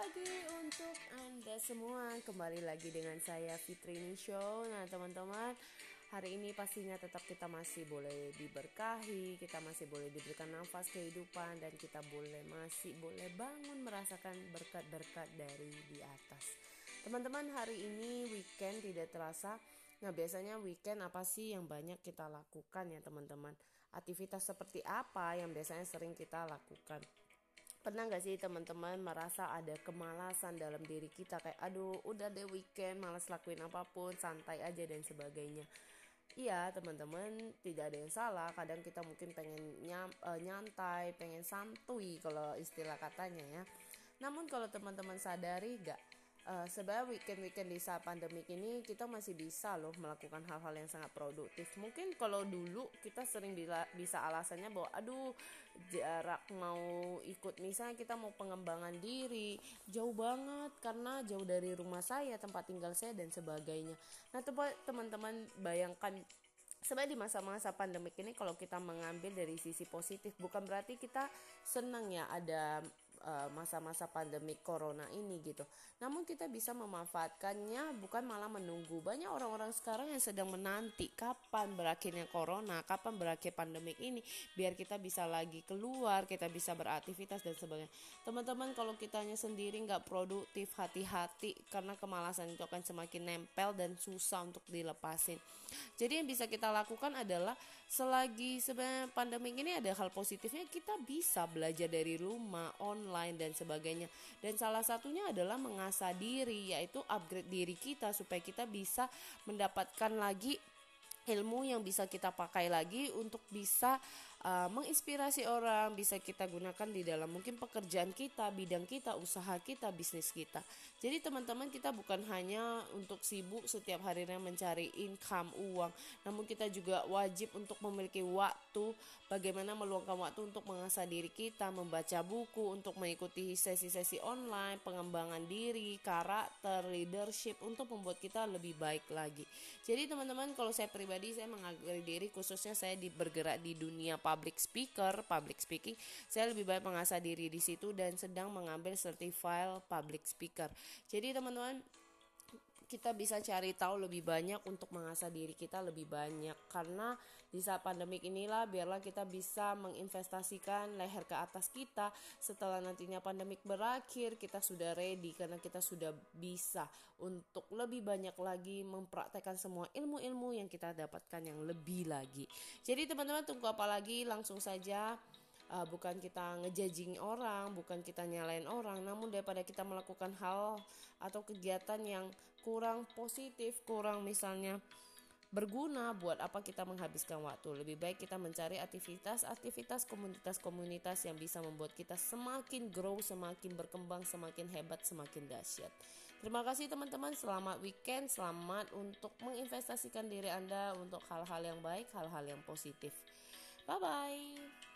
pagi untuk Anda semua. Kembali lagi dengan saya Fitri Show Nah teman-teman Hari ini pastinya tetap kita masih boleh diberkahi Kita masih boleh diberikan nafas kehidupan Dan kita boleh masih boleh bangun Merasakan berkat-berkat dari di atas. Teman-teman hari ini weekend tidak terasa. Nah biasanya weekend apa sih yang banyak kita lakukan ya teman-teman? Aktivitas seperti apa yang biasanya sering kita lakukan Pernah gak sih teman-teman merasa ada kemalasan dalam diri kita kayak aduh udah deh weekend malas lakuin apa pun santai aja dan sebagainya. Iya teman-teman tidak ada yang salah kadang kita mungkin pengen nyam, uh, nyantai pengen santuy kalau istilah katanya ya. Namun kalau teman-teman sadari gak uh, sebenarnya weekend-weekend di saat pandemik ini kita masih bisa loh melakukan hal-hal yang sangat produktif. Mungkin kalau dulu kita sering bila, bisa alasannya bahwa aduh jarak mau ikut misalnya kita mau pengembangan diri jauh banget karena jauh dari rumah saya, tempat tinggal saya dan sebagainya. Nah, teman-teman bayangkan sebenarnya di masa-masa pandemik ini kalau kita mengambil dari sisi positif bukan berarti kita senang ya ada masa-masa uh, pandemi corona ini gitu. Namun kita bisa memanfaatkannya bukan malah menunggu. Banyak orang-orang sekarang yang sedang menanti kapan berakhirnya corona, kapan berakhir pandemik ini biar kita bisa lagi keluar, kita bisa beraktivitas dan sebagainya. Teman-teman kalau kitanya sendiri nggak produktif, hati-hati karena kemalasan itu akan semakin nempel dan susah untuk dilepasin. Jadi yang bisa kita lakukan adalah selagi sebenarnya pandemik ini ada hal positifnya kita bisa belajar dari rumah online online dan sebagainya. Dan salah satunya adalah mengasah diri yaitu upgrade diri kita supaya kita bisa mendapatkan lagi ilmu yang bisa kita pakai lagi untuk bisa uh, menginspirasi orang bisa kita gunakan di dalam mungkin pekerjaan kita, bidang kita, usaha kita, bisnis kita. Jadi teman-teman kita bukan hanya untuk sibuk setiap harinya mencari income uang, namun kita juga wajib untuk memiliki waktu bagaimana meluangkan waktu untuk mengasah diri kita, membaca buku, untuk mengikuti sesi-sesi online, pengembangan diri, karakter, leadership untuk membuat kita lebih baik lagi. Jadi teman-teman kalau saya pribadi saya mengagari diri khususnya saya di bergerak di dunia public speaker, public speaking, saya lebih baik mengasah diri di situ dan sedang mengambil certified public speaker. Jadi teman-teman kita bisa cari tahu lebih banyak untuk mengasah diri kita lebih banyak. Karena di saat pandemik inilah biarlah kita bisa menginvestasikan leher ke atas kita. Setelah nantinya pandemik berakhir kita sudah ready karena kita sudah bisa untuk lebih banyak lagi mempraktekkan semua ilmu-ilmu yang kita dapatkan yang lebih lagi. Jadi teman-teman tunggu apa lagi? Langsung saja uh, bukan kita ngejajing orang, bukan kita nyalain orang, namun daripada kita melakukan hal atau kegiatan yang kurang positif, kurang misalnya berguna buat apa kita menghabiskan waktu. Lebih baik kita mencari aktivitas-aktivitas komunitas-komunitas yang bisa membuat kita semakin grow, semakin berkembang, semakin hebat, semakin dahsyat. Terima kasih teman-teman, selamat weekend, selamat untuk menginvestasikan diri Anda untuk hal-hal yang baik, hal-hal yang positif. Bye bye.